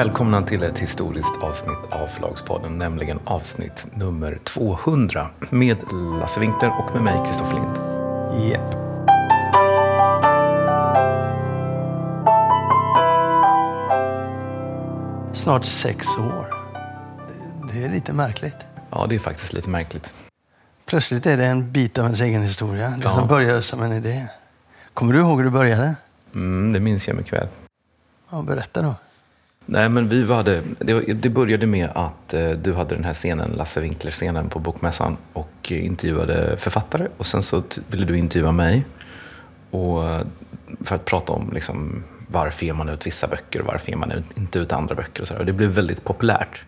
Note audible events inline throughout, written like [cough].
Välkomna till ett historiskt avsnitt av Förlagspodden, nämligen avsnitt nummer 200 med Lasse Winkler och med mig, Kristoffer Lind. Japp. Snart sex år. Det är lite märkligt. Ja, det är faktiskt lite märkligt. Plötsligt är det en bit av ens egen historia. Det Ja. som började som en idé. Kommer du ihåg hur du började? Mm, det minns jag mycket väl. Ja, berätta då. Nej, men vi hade, det, det började med att eh, du hade den här scenen, Lasse Winkler-scenen på Bokmässan och eh, intervjuade författare. Och sen så ville du intervjua mig och, eh, för att prata om liksom, varför ger man ut vissa böcker och varför ger man ut, inte ut andra böcker. Och, så där. och det blev väldigt populärt.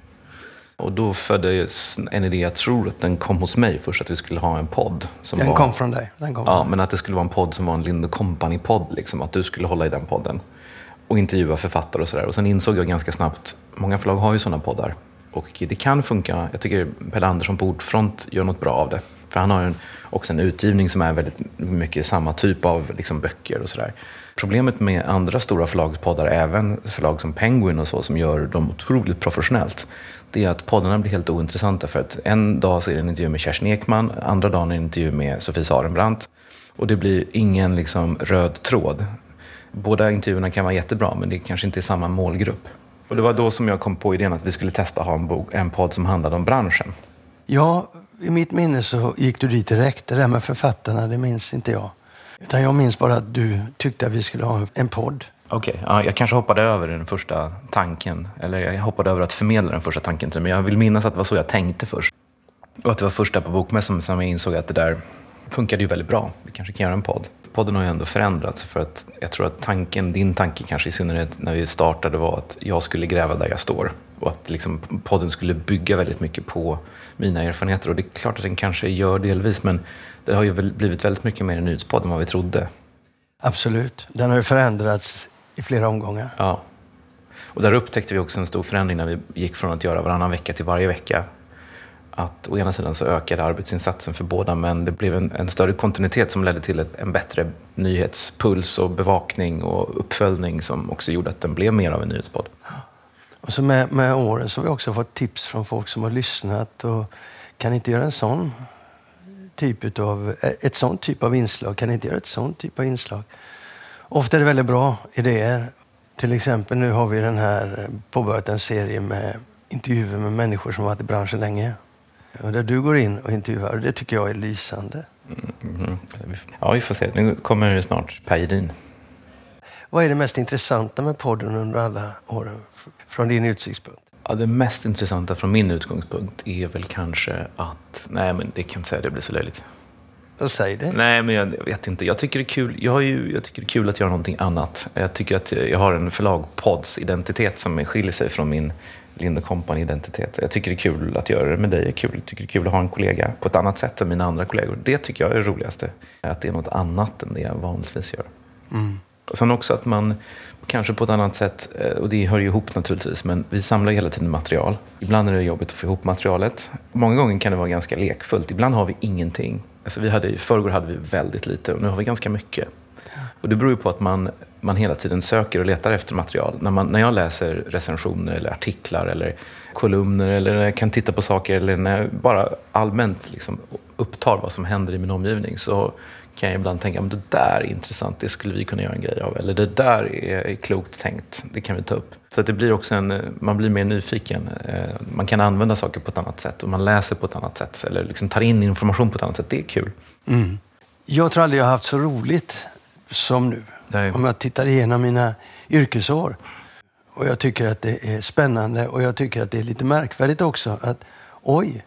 Och då föddes en idé, jag tror att den kom hos mig först, att vi skulle ha en podd. Som Den var, kom från dig. Den kom Ja, men att det skulle vara en podd som var en Lind Company-podd. Liksom, att du skulle hålla i den podden. Och intervjua författare och sådär. Och sen insåg jag ganska snabbt, många förlag har ju sådana poddar. Och det kan funka. Jag tycker Pelle Andersson på Ordfront gör något bra av det. För han har en, också en utgivning som är väldigt mycket samma typ av liksom, böcker och sådär. Problemet med andra stora förlagspoddar, även förlag som Penguin och så, som gör dem otroligt professionellt, det är att poddarna blir helt ointressanta. För att en dag så är det en intervju med Kerstin Ekman, andra dagen är det en intervju med Sofie Sarenbrant. Och det blir ingen liksom, röd tråd. Båda intervjuerna kan vara jättebra, men det kanske inte är samma målgrupp. Och det var då som jag kom på idén att vi skulle testa att ha en, bok, en podd som handlade om branschen. Ja, i mitt minne så gick du dit direkt. Det där med författarna, det minns inte jag. Utan jag minns bara att du tyckte att vi skulle ha en podd. Okej, ja, jag kanske hoppade över den första tanken. Eller jag hoppade över att förmedla den första tanken till. Men jag vill minnas att det var så jag tänkte först. Och att det var först där på Bokmässan som jag insåg att det där funkade ju väldigt bra. Vi kanske kan göra en podd. Podden har ju ändå förändrats. För att jag tror att tanken, din tanke kanske i synnerhet när vi startade var att jag skulle gräva där jag står. Och att liksom podden skulle bygga väldigt mycket på mina erfarenheter. Och det är klart att den kanske gör delvis. Men det har ju blivit väldigt mycket mer en nyhetspodd än vad vi trodde. Absolut. Den har ju förändrats i flera omgångar. Ja. Och där upptäckte vi också en stor förändring när vi gick från att göra varannan vecka till varje vecka. Att å ena sidan så ökade arbetsinsatsen för båda, men det blev en, en större kontinuitet som ledde till ett, en bättre nyhetspuls och bevakning och uppföljning som också gjorde att den blev mer av en nyhetspodd. Och så med, med åren så har vi också fått tips från folk som har lyssnat och kan inte göra en sån typ av, ett sånt typ av inslag, kan inte göra ett sånt typ av inslag. Ofta är det väldigt bra idéer. Till exempel nu har vi den här påbörjat en serie med intervjuer med människor som varit i branschen länge. Och där du går in och intervjuar. Det tycker jag är lysande. Mhm. Ja, vi får se. Nu kommer det snart Per Gedin. Vad är det mest intressanta med podden under alla åren från din utsiktspunkt? Ja, det mest intressanta från min utgångspunkt är väl kanske att... Nej, men det kan inte säga. Det blir så löjligt. Och säg det. Nej, men jag vet inte. Jag tycker det är kul, jag har ju, jag tycker det är kul att göra någonting annat. Jag tycker att jag har en förlagpods identitet som skiljer sig från min Lind Company-identitet. Jag tycker det är kul att göra det med dig. Jag kul, tycker det är kul att ha en kollega på ett annat sätt än mina andra kollegor. Det tycker jag är det roligaste. Att det är något annat än det jag vanligtvis gör. Och sen också att man kanske på ett annat sätt, eh, och det hör ju ihop naturligtvis, men vi samlar ju hela tiden material. Ibland är det jobbigt att få ihop materialet. Många gånger kan det vara ganska lekfullt. Ibland har vi ingenting. Alltså vi hade, I förrgår hade vi väldigt lite och nu har vi ganska mycket. Och det beror ju på att man, man hela tiden söker och letar efter material. När, man, när jag läser recensioner eller artiklar eller kolumner eller när jag kan titta på saker eller när jag bara allmänt liksom upptar vad som händer i min omgivning så kan jag ibland tänka att det där är intressant, det skulle vi kunna göra en grej av. Eller det där är, klokt tänkt, det kan vi ta upp. Så att det blir också en, man blir mer nyfiken. Eh, man kan använda saker på ett annat sätt och man läser på ett annat sätt. Eller liksom tar in information på ett annat sätt. Det är kul. Mm. Jag tror aldrig jag har haft så roligt som nu. Nej. Om jag tittar igenom mina yrkesår. Och jag tycker att det är spännande och jag tycker att det är lite märkvärdigt också att oj,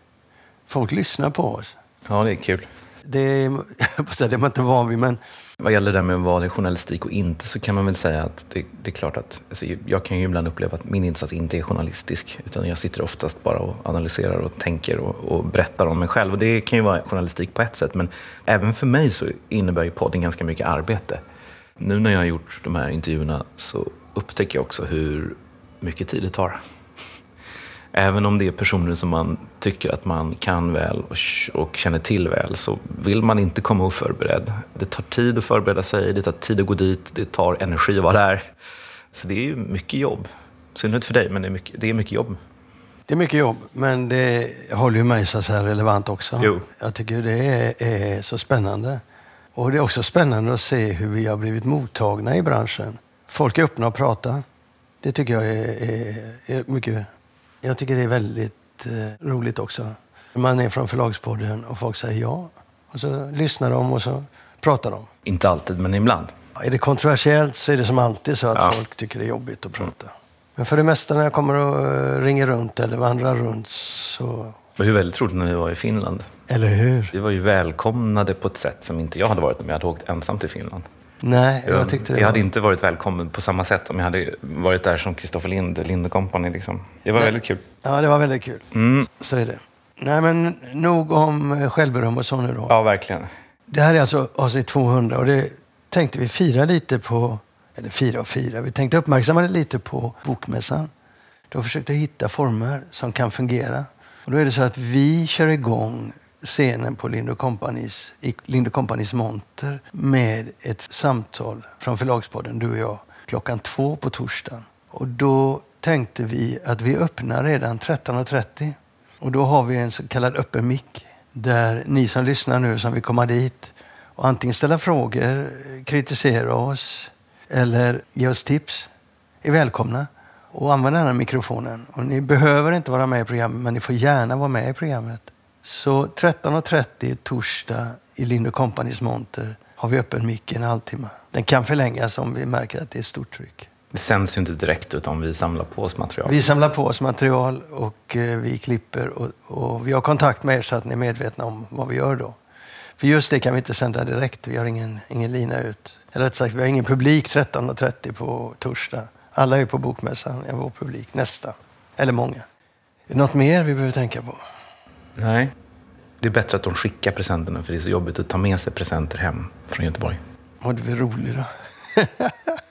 folk lyssnar på oss. Ja, det är kul. Det är, [laughs] det är man inte van vid, men vad gäller det där med vad är journalistik och inte så kan man väl säga att det, det är klart att alltså, jag kan ju ibland uppleva att min insats inte är journalistisk. Utan jag sitter oftast bara och analyserar och tänker och, och berättar om mig själv. Och det kan ju vara journalistik på ett sätt. Men även för mig så innebär ju podden ganska mycket arbete. Nu när jag har gjort de här intervjuerna så upptäcker jag också hur mycket tid det tar. Även om det är personer som man tycker att man kan väl och, och känner till väl så vill man inte komma oförberedd. Det tar tid att förbereda sig, det tar tid att gå dit, det tar energi att vara där. Så det är ju mycket jobb. synnerhet för dig, men det är mycket, det är mycket jobb. Det är mycket jobb, men det håller ju mig så här relevant också. Jo. Jag tycker det är, är så spännande. Och det är också spännande att se hur vi har blivit mottagna i branschen. Folk är öppna och pratar. Det tycker jag är, är, är mycket... Jag tycker det är väldigt eh, roligt också. Man är från Förlagspodden och folk säger ja. Och så lyssnar de och så pratar de. Inte alltid, men ibland. Är det kontroversiellt så är det som alltid så att Ja. folk tycker det är jobbigt att prata. Men för det mesta när jag kommer och eh, ringer runt eller vandrar runt så... Det var ju väldigt roligt när vi var i Finland. Eller hur? Vi var ju välkomnade på ett sätt som inte jag hade varit om jag hade åkt ensam till Finland. Nej, jag tyckte det jag var... hade inte varit välkommen på samma sätt om jag hade varit där som Kristoffer Lind, Linde Company. Liksom. Det var Nej. väldigt kul. Ja, det var väldigt kul. Mm. Så är det. Nej, men nog om eh, självberöm och så nu då. Ja, verkligen. Det här är alltså avsnitt 200 och det tänkte vi fira lite på, eller fira och fira, vi tänkte uppmärksamma det lite på Bokmässan. Då försökte hitta former som kan fungera. Och då är det så att vi kör igång scenen på Lind Companys, i Lind Companys monter med ett samtal från Förlagspodden, du och jag, klockan två på torsdagen. Och då tänkte vi att vi öppnar redan 13.30. Och då har vi en så kallad öppen mick där ni som lyssnar nu som vill komma dit och antingen ställa frågor, kritisera oss eller ge oss tips är välkomna. Och använda den här mikrofonen. Och ni behöver inte vara med i programmet, men ni får gärna vara med i programmet. Så 13.30 torsdag i Lind Companys monter har vi öppen mick i en halvtimme. Den kan förlängas om vi märker att det är stort tryck. Det sänds ju inte direkt utan vi samlar på oss material. Vi samlar på oss material och eh, vi klipper och, och vi har kontakt med er så att ni är medvetna om vad vi gör då. För just det kan vi inte sända direkt. Vi har ingen, ingen lina ut. Eller rätt sagt, vi har ingen publik 13.30 på torsdag. Alla är på Bokmässan, är vår publik. Nästa. Eller många. Är det något mer vi behöver tänka på? Nej. Det är bättre att de skickar presenterna för det är så jobbigt att ta med sig presenter hem från Göteborg. Och det är roligt då. [laughs]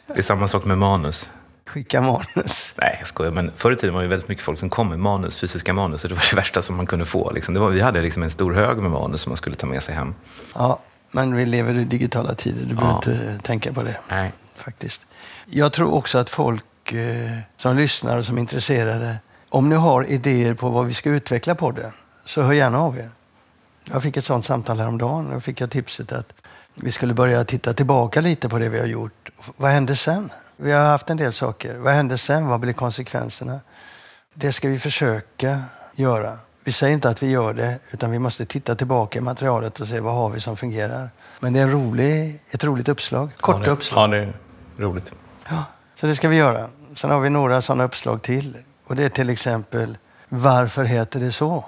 Det är samma sak med manus. Skicka manus. Nej, jag skojar. Men förr i tiden var det väldigt mycket folk som kom med manus, fysiska manus. Och det var det värsta som man kunde få. Liksom. Det var, vi hade liksom en stor hög med manus som man skulle ta med sig hem. Ja, men vi lever i digitala tider. Du behöver Ja. inte tänka på det. Nej. faktiskt. Jag tror också att folk eh, som lyssnar och som är intresserade, om ni har idéer på vad vi ska utveckla på det, så hör gärna av er. Jag fick ett sånt samtal häromdagen. Då fick jag tipset att vi skulle börja titta tillbaka lite på det vi har gjort. Vad hände sen? Vi har haft en del saker. Vad hände sen? Vad blir konsekvenserna? Det ska vi försöka göra. Vi säger inte att vi gör det, utan vi måste titta tillbaka i materialet och se vad har vi som fungerar. Men det är en rolig, ett roligt uppslag. Korta ja, det, uppslag. Ja, det är roligt. Ja, så det ska vi göra. Sen har vi några sådana uppslag till. Och det är till exempel, varför heter det så?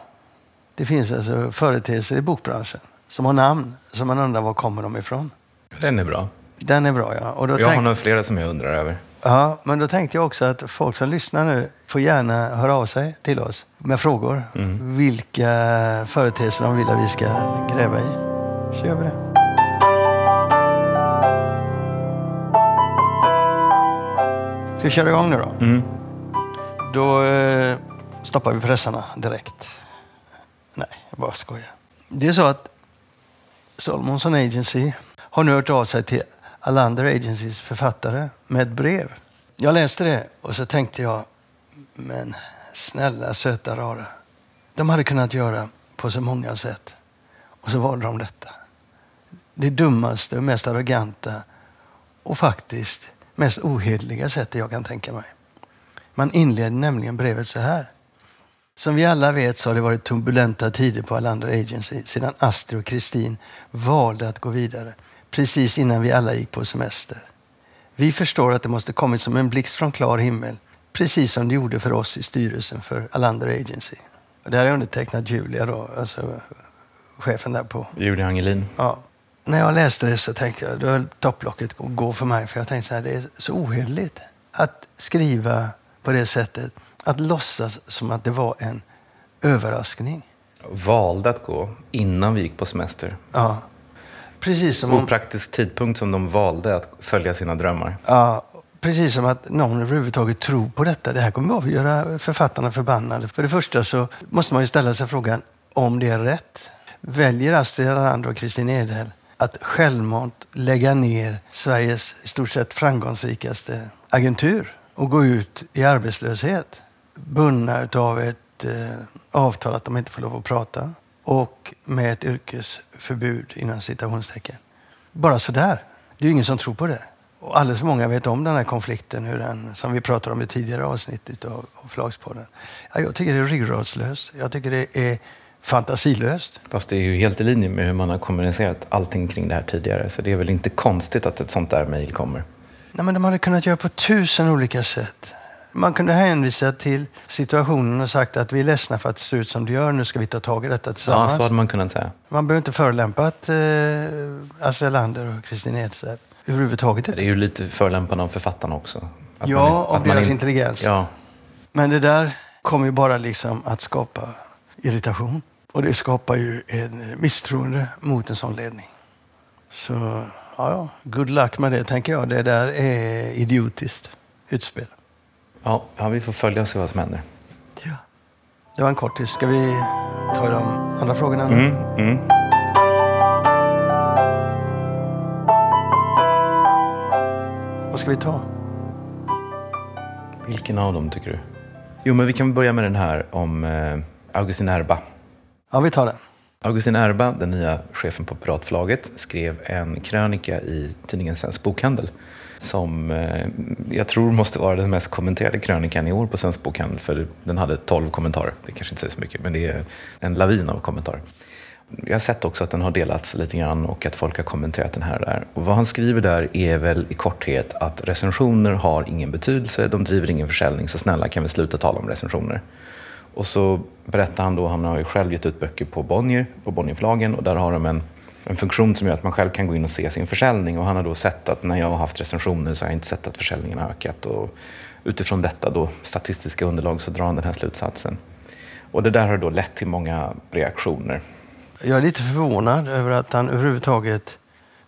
Det finns alltså företeelser i bokbranschen som har namn som man undrar var kommer de ifrån. Den är bra. Den är bra, ja. Och då Jag har tänk... nog flera som jag undrar över. ja. Men då tänkte jag också att folk som lyssnar nu får gärna höra av sig till oss med frågor. Vilka företeelser de vill att vi ska gräva i. Så gör vi det. Ska vi köra igång nu då? Mm. Då eh, stoppar vi pressarna direkt. Jag bara skojar. Det är så att Salmonson Agency har nu hört av sig till Alander Agencys författare med ett brev. Jag läste det och så tänkte jag, men snälla söta rara. De hade kunnat göra på så många sätt. Och så valde de detta. Det dummaste och mest arroganta och faktiskt mest ohederliga sättet jag kan tänka mig. Man inleder nämligen brevet så här. Som vi alla vet så har det varit turbulenta tider på Alander Agency sedan Astrid och Kristin valde att gå vidare precis innan vi alla gick på semester. Vi förstår att det måste kommit som en blixt från klar himmel precis som det gjorde för oss i styrelsen för Alander Agency. Och det här är undertecknat Julia då, alltså chefen där på Julia Angelin. Ja. När jag läste det så tänkte jag, då höll topplocket gå för mig. För jag tänkte så här, det är så ohederligt att skriva på det sättet. Att låtsas som att det var en överraskning. Valde att gå innan vi gick på semester. Ja. Precis som, om, Opraktisk tidpunkt som de valde att följa sina drömmar. ja, precis som att någon överhuvudtaget tror på detta. Det här kommer att göra författarna förbannade. För det första så måste man ju ställa sig frågan om det är rätt. Väljer Astrid Alander och Kristin Edel att självmant lägga ner Sveriges i stort sett framgångsrikaste agentur? och gå ut i arbetslöshet. Bundna av ett eh, avtal att de inte får lov att prata och med ett yrkesförbud inom citationstecken. Bara sådär. Det är ju ingen som tror på det. Och alldeles för många vet om den här konflikten, hur den, som vi pratade om i tidigare avsnitt av, av Förlagspodden. Ja, jag tycker det är ryggradslöst. Jag tycker det är fantasilöst. Fast det är ju helt i linje med hur man har kommunicerat allting kring det här tidigare. Så det är väl inte konstigt att ett sånt där mejl kommer. Nej, men de hade kunnat göra på tusen olika sätt. Man kunde hänvisa till situationen och sagt att vi är ledsna för att det ser ut som det gör. Nu ska vi ta tag i detta tillsammans. Ja, så hade man kunnat säga. Man behöver inte förolämpa eh, Astrid Lander och Kristin Edstedt överhuvudtaget. Det är ju lite förolämpande av författarna också. Att ja, man, av deras in... intelligens. Ja. Men det där kommer ju bara liksom att skapa irritation. Och det skapar ju en misstroende mot en sån ledning. Så, ja, ja, good luck med det, tänker jag. Det där är idiotiskt utspel. Ja, ja vi får följa och se vad som händer. Ja. Det var en kortis. Ska vi ta de andra frågorna? Mm, mm. Vad ska vi ta? Vilken av dem tycker du? Jo, men vi kan börja med den här om eh, Augustin Erba. Ja, vi tar den. Augustin Erba, den nya chefen på Piratförlaget, skrev en krönika i tidningen Svensk Bokhandel som eh, jag tror måste vara den mest kommenterade krönikan i år på Svensk Bokhandel, för den hade 12 kommentarer. Det kanske inte säger så mycket, men det är en lavin av kommentarer. Jag har sett också att den har delats lite grann och att folk har kommenterat den här och där. Och vad han skriver där är väl i korthet att recensioner har ingen betydelse, de driver ingen försäljning, så snälla kan vi sluta tala om recensioner. Och så berättar han då, han har ju själv gett ut böcker på Bonnier, på Bonnierförlagen och där har de en, en funktion som gör att man själv kan gå in och se sin försäljning. Och han har då sett att när jag har haft recensioner så har jag inte sett att försäljningen har ökat. Och utifrån detta då, statistiska underlag så drar han den här slutsatsen. Och det där har då lett till många reaktioner. Jag är lite förvånad över att han överhuvudtaget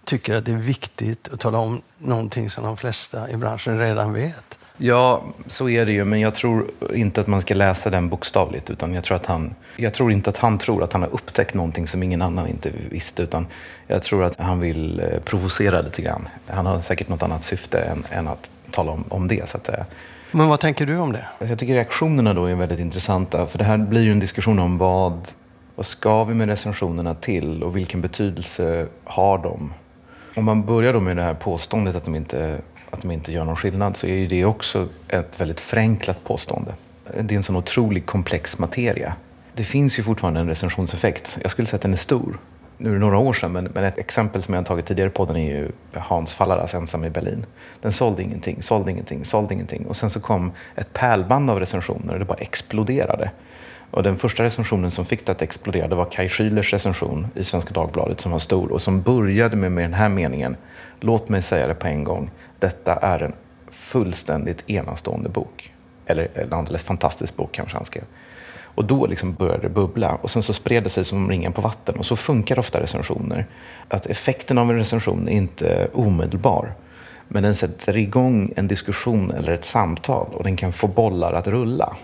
tycker att det är viktigt att tala om någonting som de flesta i branschen redan vet. Ja, så är det ju, men jag tror inte att man ska läsa den bokstavligt. Utan jag, tror att han, jag tror inte att han tror att han har upptäckt någonting som ingen annan inte visste. Utan jag tror att han vill eh, provocera lite grann. Han har säkert något annat syfte än, än att tala om, om det, så att säga. Men vad tänker du om det? Jag tycker reaktionerna då är väldigt intressanta. För det här blir ju en diskussion om vad, vad ska vi med recensionerna till och vilken betydelse har de? Om man börjar då med det här påståendet att de inte att de inte gör någon skillnad så är ju det också ett väldigt förenklat påstående. Det är en sån otroligt komplex materia. Det finns ju fortfarande en recensionseffekt. Jag skulle säga att den är stor. Nu är det några år sedan, men, men ett exempel som jag har tagit tidigare på den är ju Hans Fallaras Ensam i Berlin. Den sålde ingenting, sålde ingenting, sålde ingenting. Och sen så kom ett pärlband av recensioner och det bara exploderade. Och den första recensionen som fick det att explodera det var Kai Schülers recension i Svenska Dagbladet som var stor och som började med, med den här meningen. Låt mig säga det på en gång. Detta är en fullständigt enastående bok. Eller en alldeles fantastisk bok kanske han skrev. Och då liksom började det bubbla och sen så spred det sig som ringen på vatten. Och så funkar ofta recensioner. Att effekten av en recension är inte omedelbar. Men den sätter igång en diskussion eller ett samtal och den kan få bollar att rulla.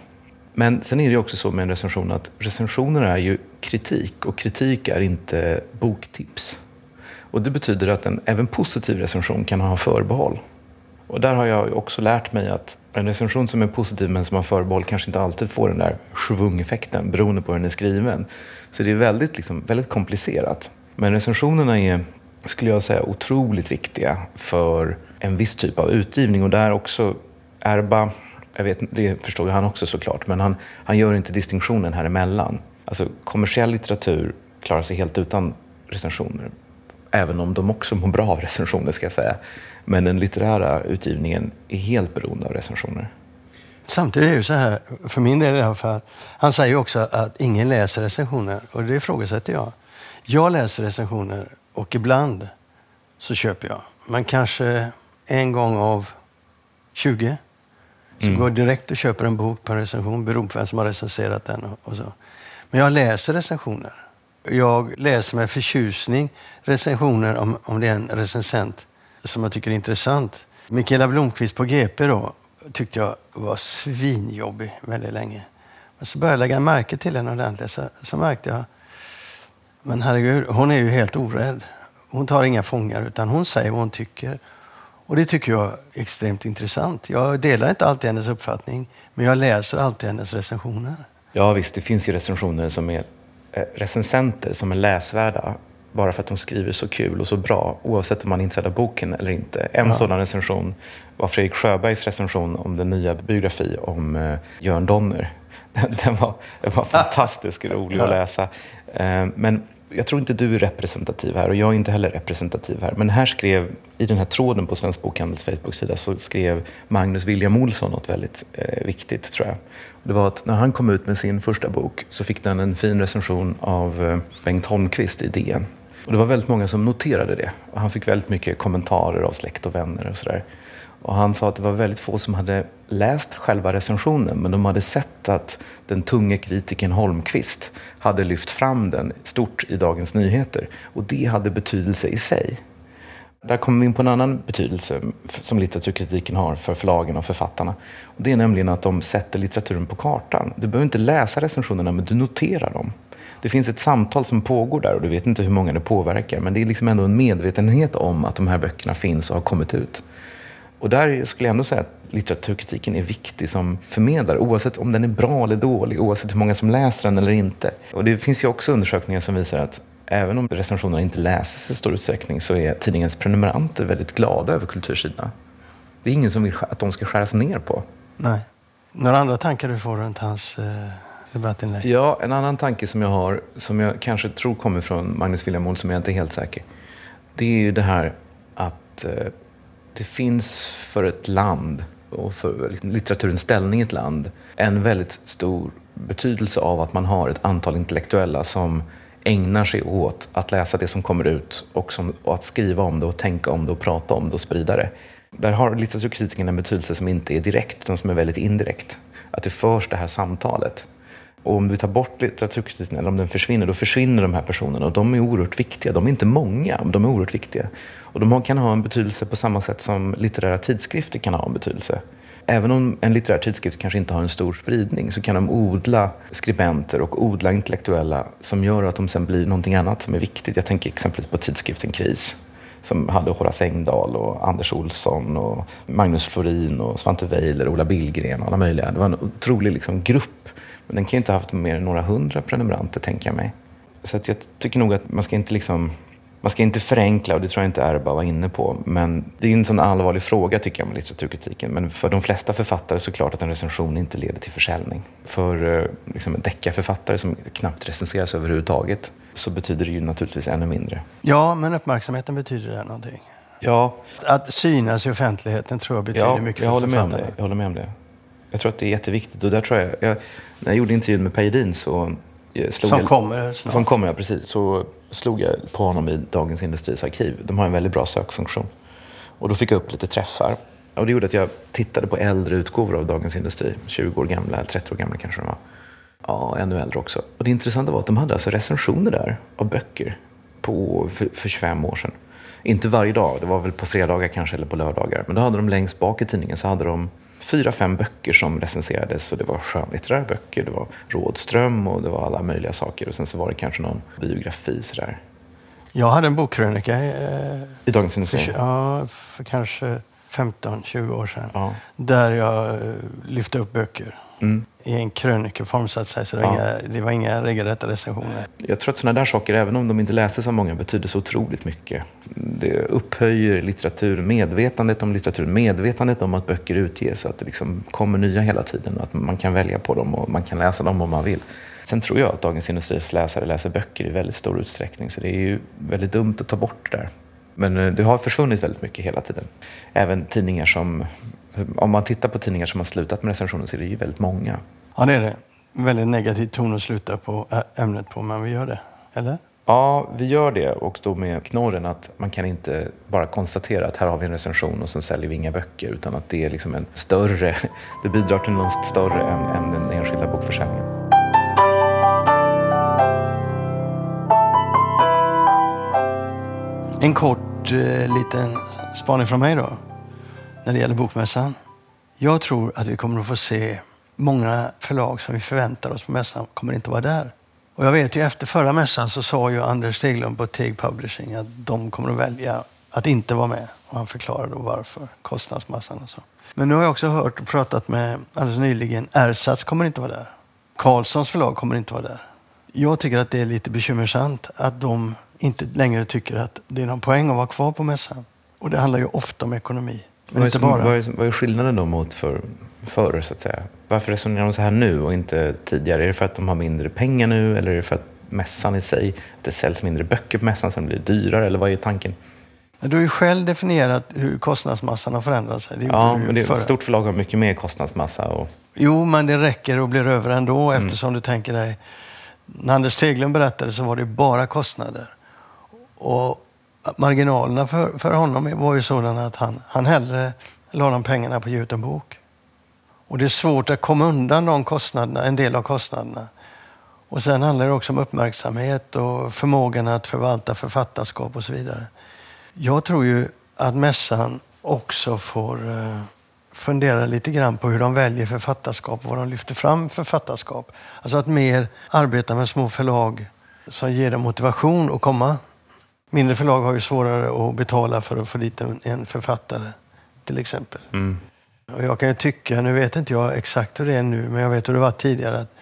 Men sen är det också så med en recension att recensioner är ju kritik och kritik är inte boktips. Och det betyder att en även positiv recension kan ha förbehåll. Och där har jag också lärt mig att en recension som är positiv men som har förbehåll kanske inte alltid får den där schvung-effekten beroende på hur den är skriven. Så det är väldigt, liksom, väldigt komplicerat. Men recensionerna är, skulle jag säga, otroligt viktiga för en viss typ av utgivning. Och där också Erba, jag vet, det förstår ju han också såklart, men han, han gör inte distinktionen här emellan. Alltså kommersiell litteratur klarar sig helt utan recensioner. Även om de också mår bra av recensioner ska jag säga. Men den litterära utgivningen är helt beroende av recensioner. Samtidigt är det så här, för min del i alla fall, han säger också att ingen läser recensioner och det ifrågasätter jag. Jag läser recensioner och ibland så köper jag. Men kanske en gång av 20 så mm. går jag direkt och köper en bok på en recension beroende på vem som har recenserat den. Och, och så. Men jag läser recensioner. Jag läser med förtjusning recensioner om, om det är en recensent som jag tycker är intressant. Mikaela Blomqvist på GP då, tyckte jag var svinjobbig väldigt länge. Men så började jag lägga märke till henne ordentligt. Så, så märkte jag, men herregud, hon är ju helt orädd. Hon tar inga fångar, utan hon säger vad hon tycker. Och det tycker jag är extremt intressant. Jag delar inte alltid hennes uppfattning, men jag läser alltid hennes recensioner. Ja visst, det finns ju recensioner som är eh, recensenter som är läsvärda bara för att de skriver så kul och så bra oavsett om man är intresserad av boken eller inte. En ja. sådan recension var Fredrik Sjöbergs recension om den nya biografi om eh, Jörn Donner. Den, [laughs] den, var, den var [laughs] fantastisk rolig att läsa. Eh, men jag tror inte du är representativ här och jag är inte heller representativ här. Men här skrev, i den här tråden på Svensk Bokhandels Facebook-sida så skrev Magnus William Olsson något väldigt eh, viktigt tror jag. Det var att när han kom ut med sin första bok så fick den en fin recension av eh, Bengt Holmqvist i DN. Och det var väldigt många som noterade det. Och han fick väldigt mycket kommentarer av släkt och vänner och sådär. Och han sa att det var väldigt få som hade läst själva recensionen men de hade sett att den tunge kritikern Holmqvist hade lyft fram den stort i Dagens Nyheter. Och det hade betydelse i sig. Där kommer vi in på en annan betydelse som litteraturkritiken har för förlagen och författarna. Och det är nämligen att de sätter litteraturen på kartan. Du behöver inte läsa recensionerna men du noterar dem. Det finns ett samtal som pågår där och du vet inte hur många det påverkar men det är liksom ändå en medvetenhet om att de här böckerna finns och har kommit ut. Och där skulle jag ändå säga att litteraturkritiken är viktig som förmedlare, oavsett om den är bra eller dålig, oavsett hur många som läser den eller inte. Och det finns ju också undersökningar som visar att även om recensionerna inte läses i stor utsträckning så är tidningens prenumeranter väldigt glada över kultursidorna. Det är ingen som vill att de ska skäras ner på. Nej. Några andra tankar du får runt hans eh, debattinlägg? Ja, en annan tanke som jag har, som jag kanske tror kommer från Magnus William som jag inte är helt säker. Det är ju det här att eh, det finns för ett land och för litteraturens ställning i ett land en väldigt stor betydelse av att man har ett antal intellektuella som ägnar sig åt att läsa det som kommer ut och, som, och att skriva om det och tänka om det och prata om det och sprida det. Där har litteraturkritiken en betydelse som inte är direkt utan som är väldigt indirekt. Att det förs det här samtalet. Och om vi tar bort litteraturkritiken, eller om den försvinner, då försvinner de här personerna. Och de är oerhört viktiga. De är inte många, men de är oerhört viktiga. Och de kan ha en betydelse på samma sätt som litterära tidskrifter kan ha en betydelse. Även om en litterär tidskrift kanske inte har en stor spridning så kan de odla skribenter och odla intellektuella som gör att de sen blir någonting annat som är viktigt. Jag tänker exempelvis på tidskriften Kris som hade Horace Engdahl och Anders Olsson och Magnus Florin och Svante Weiler och Ola Billgren och alla möjliga. Det var en otrolig liksom, grupp men den kan ju inte ha haft mer än några hundra prenumeranter, tänker jag mig. Så att jag tycker nog att man ska inte liksom man ska inte förenkla och det tror jag inte Erba var inne på. Men det är en sån allvarlig fråga tycker jag med litteraturkritiken. Men för de flesta författare så är det klart att en recension inte leder till försäljning. För eh, liksom, deckarförfattare som knappt recenseras överhuvudtaget så betyder det ju naturligtvis ännu mindre. Ja, men uppmärksamheten betyder det någonting. Ja. Att synas i offentligheten tror jag betyder ja, mycket jag för håller författare. med om det. Jag håller med om det. Jag tror att det är jätteviktigt. Och där tror jag, jag när jag gjorde intervjun med Per Edin så slog som jag, kommer snart. Som kommer, ja, precis. Så slog jag på honom i Dagens Industris arkiv. De har en väldigt bra sökfunktion. Och då fick jag upp lite träffar. Och det gjorde att jag tittade på äldre utgåvor av Dagens Industri. 20 år gamla, eller 30 år gamla kanske de var. Ja, ännu äldre också. Och det intressanta var att de hade alltså recensioner där av böcker på, för, för 25 år sedan. Inte varje dag, det var väl på fredagar kanske eller på lördagar. Men då hade de längst bak i tidningen så hade de fyra, fem böcker som recenserades. Och det var skönlitterära böcker, det var Rådström och det var alla möjliga saker. Och sen så var det kanske någon biografi sådär. Jag hade en bokkrönika eh, i Dagens Industri. Ja, för kanske 15-20 år sedan. Ja. Där jag eh, lyfte upp böcker. Mm i en krönikeform så att säga. Så det, var, ja. inga, det var inga regelrätta recensioner. Jag tror att sådana där saker, även om de inte läses av många, betyder så otroligt mycket. Det upphöjer litteratur, medvetandet om litteratur, medvetandet om att böcker utges, så att det liksom kommer nya hela tiden. Att man kan välja på dem och man kan läsa dem om man vill. Sen tror jag att Dagens Industris läsare läser böcker i väldigt stor utsträckning, så det är ju väldigt dumt att ta bort det där. Men eh, det har försvunnit väldigt mycket hela tiden. Även tidningar som om man tittar på tidningar som har slutat med recensioner så är det ju väldigt många. Ja, det är det. Väldigt negativ ton att sluta på ämnet på, men vi gör det. Eller? Ja, vi gör det och då med knorren att man kan inte bara konstatera att här har vi en recension och sen säljer vi inga böcker utan att det är liksom en större, [laughs] det bidrar till något större än, än den enskilda bokförsäljningen. En kort eh, liten spaning från mig då när det gäller Bokmässan. Jag tror att vi kommer att få se många förlag som vi förväntar oss på mässan kommer inte vara där. Och jag vet ju efter förra mässan så sa ju Anders Steglund på Teg Publishing att de kommer att välja att inte vara med. Och han förklarade då varför, kostnadsmassan och så. Men nu har jag också hört och pratat med alldeles nyligen, Ersatz kommer inte vara där. Karlssons förlag kommer inte vara där. Jag tycker att det är lite bekymmersamt att de inte längre tycker att det är någon poäng att vara kvar på mässan. Och det handlar ju ofta om ekonomi. Men Vad är, bara. vad, är, vad är skillnaden då mot för, förr, så att säga? Varför resonerar de så här nu och inte tidigare? Är det för att de har mindre pengar nu eller är det för att mässan i sig, att det säljs mindre böcker på mässan så den blir dyrare? Eller vad är tanken? Du har ju själv definierat hur kostnadsmassan har förändrat sig. Det Ja, men det ett stort förlag har mycket mer kostnadsmassa. Och, Jo, men det räcker och blir över ändå eftersom du tänker dig... När Anders Teglund berättade så var det bara kostnader. Och marginalerna för, för honom var ju sådana att han, han hellre la de pengarna på att ge ut en bok. Och det är svårt att komma undan de kostnaderna, en del av kostnaderna. Och sen handlar det också om uppmärksamhet och förmågan att förvalta författarskap och så vidare. Jag tror ju att mässan också får eh, fundera lite grann på hur de väljer författarskap, vad de lyfter fram författarskap. Alltså att mer arbeta med små förlag som ger dem motivation att komma. Mindre förlag har ju svårare att betala för att få dit en, en författare, till exempel. mm. Och jag kan ju tycka, nu vet inte jag exakt hur det är nu, men jag vet hur det var tidigare, att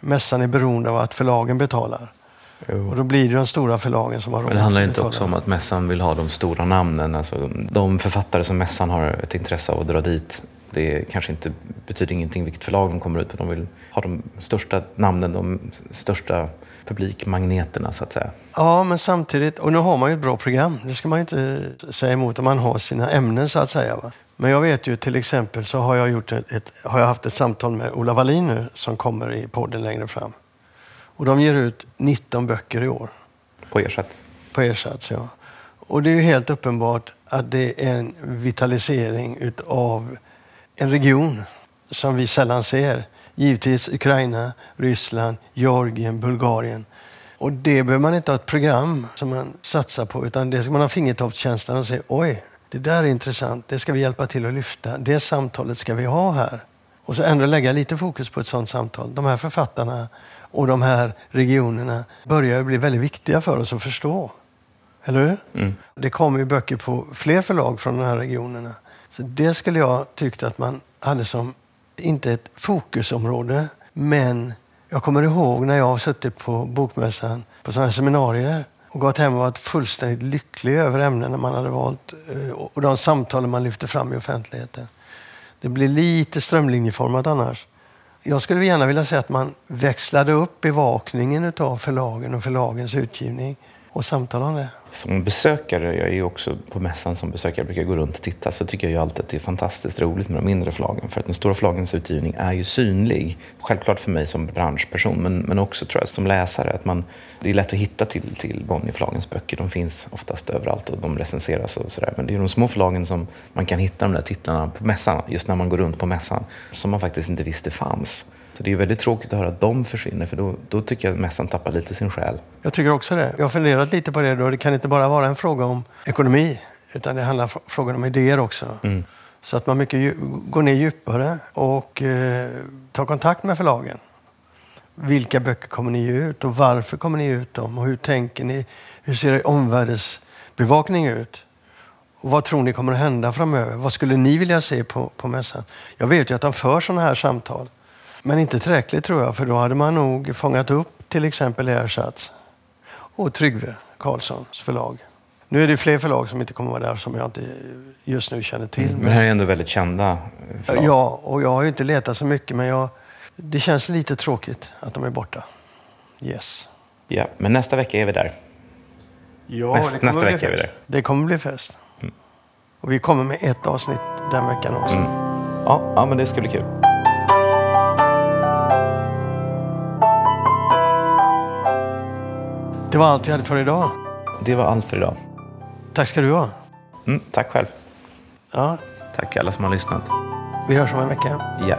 mässan är beroende av att förlagen betalar. Jo. Och då blir det de stora förlagen som har råd Men det handlar inte betala. också om att mässan vill ha de stora namnen? Alltså, de författare som mässan har ett intresse av att dra dit, det kanske inte betyder ingenting vilket förlag de kommer ut på. De vill ha de största namnen, de största publikmagneterna så att säga. Ja, men samtidigt, och nu har man ju ett bra program. Det ska man ju inte säga emot om man har sina ämnen så att säga. Va? Men jag vet ju till exempel så har jag, gjort ett, ett, har jag haft ett samtal med Ola Wallin nu som kommer i podden längre fram. Och de ger ut 19 böcker i år På ersatt. på ersats. Ja. Och det är ju helt uppenbart att det är en vitalisering utav en region som vi sällan ser. Givetvis Ukraina, Ryssland, Georgien, Bulgarien. Och det behöver man inte ha ett program som man satsar på utan det ska man ha fingertoppskänslan och säga oj, det där är intressant, det ska vi hjälpa till att lyfta. Det samtalet ska vi ha här. Och så ändå lägga lite fokus på ett sådant samtal. De här författarna och de här regionerna börjar ju bli väldigt viktiga för oss att förstå. Eller hur? Mm. Det kommer ju böcker på fler förlag från de här regionerna. Så det skulle jag tyckt att man hade som, inte ett fokusområde, men jag kommer ihåg när jag har suttit på Bokmässan på sådana här seminarier och gått hem och varit fullständigt lycklig över ämnena man hade valt eh, och de samtalen man lyfter fram i offentligheten. Det blir lite strömlinjeformat annars. Jag skulle gärna vilja säga att man växlade upp bevakningen av förlagen och förlagens utgivning och samtala om det. Som besökare, jag är ju också på mässan som besökare, brukar gå runt och titta, så tycker jag ju alltid att det är fantastiskt roligt med de mindre förlagen. För att den stora förlagens utgivning är ju synlig. Självklart för mig som branschperson, men, men också tror jag som läsare. Att man, det är lätt att hitta till, till Bonnierförlagens böcker. De finns oftast överallt och de recenseras och sådär. Men det är de små förlagen som man kan hitta de där titlarna på mässan, just när man går runt på mässan, som man faktiskt inte visste fanns. Så det är väldigt tråkigt att höra att de försvinner, för då, då tycker jag att mässan tappar lite sin själ. Jag tycker också det. Jag har funderat lite på det. Då. Det kan inte bara vara en fråga om ekonomi, utan det handlar om frågan om idéer också. Mm. Så att man mycket går ner djupare och eh, tar kontakt med förlagen. Vilka böcker kommer ni ge ut och varför kommer ni ut dem? Och hur tänker ni? Hur ser er omvärldsbevakning ut? Och vad tror ni kommer att hända framöver? Vad skulle ni vilja se på, på mässan? Jag vet ju att de för sådana här samtal. Men inte tillräckligt tror jag, för då hade man nog fångat upp till exempel Ersatz och Tryggve Karlssons förlag. Nu är det fler förlag som inte kommer vara där som jag inte just nu känner till. Men det här är ändå väldigt kända förlag. Ja, och jag har ju inte letat så mycket, men jag, det känns lite tråkigt att de är borta. Yes. Ja, men nästa vecka är vi där. Ja, Näst- det nästa vecka är vi fest. Det kommer bli fest. Och vi kommer med ett avsnitt den veckan också. Mm. Ja, ja, men det ska bli kul. Det var allt vi hade för idag. Det var allt för idag. Tack ska du ha. Mm, tack själv. Ja, Tack alla som har lyssnat. vi hörs om en vecka. Ja.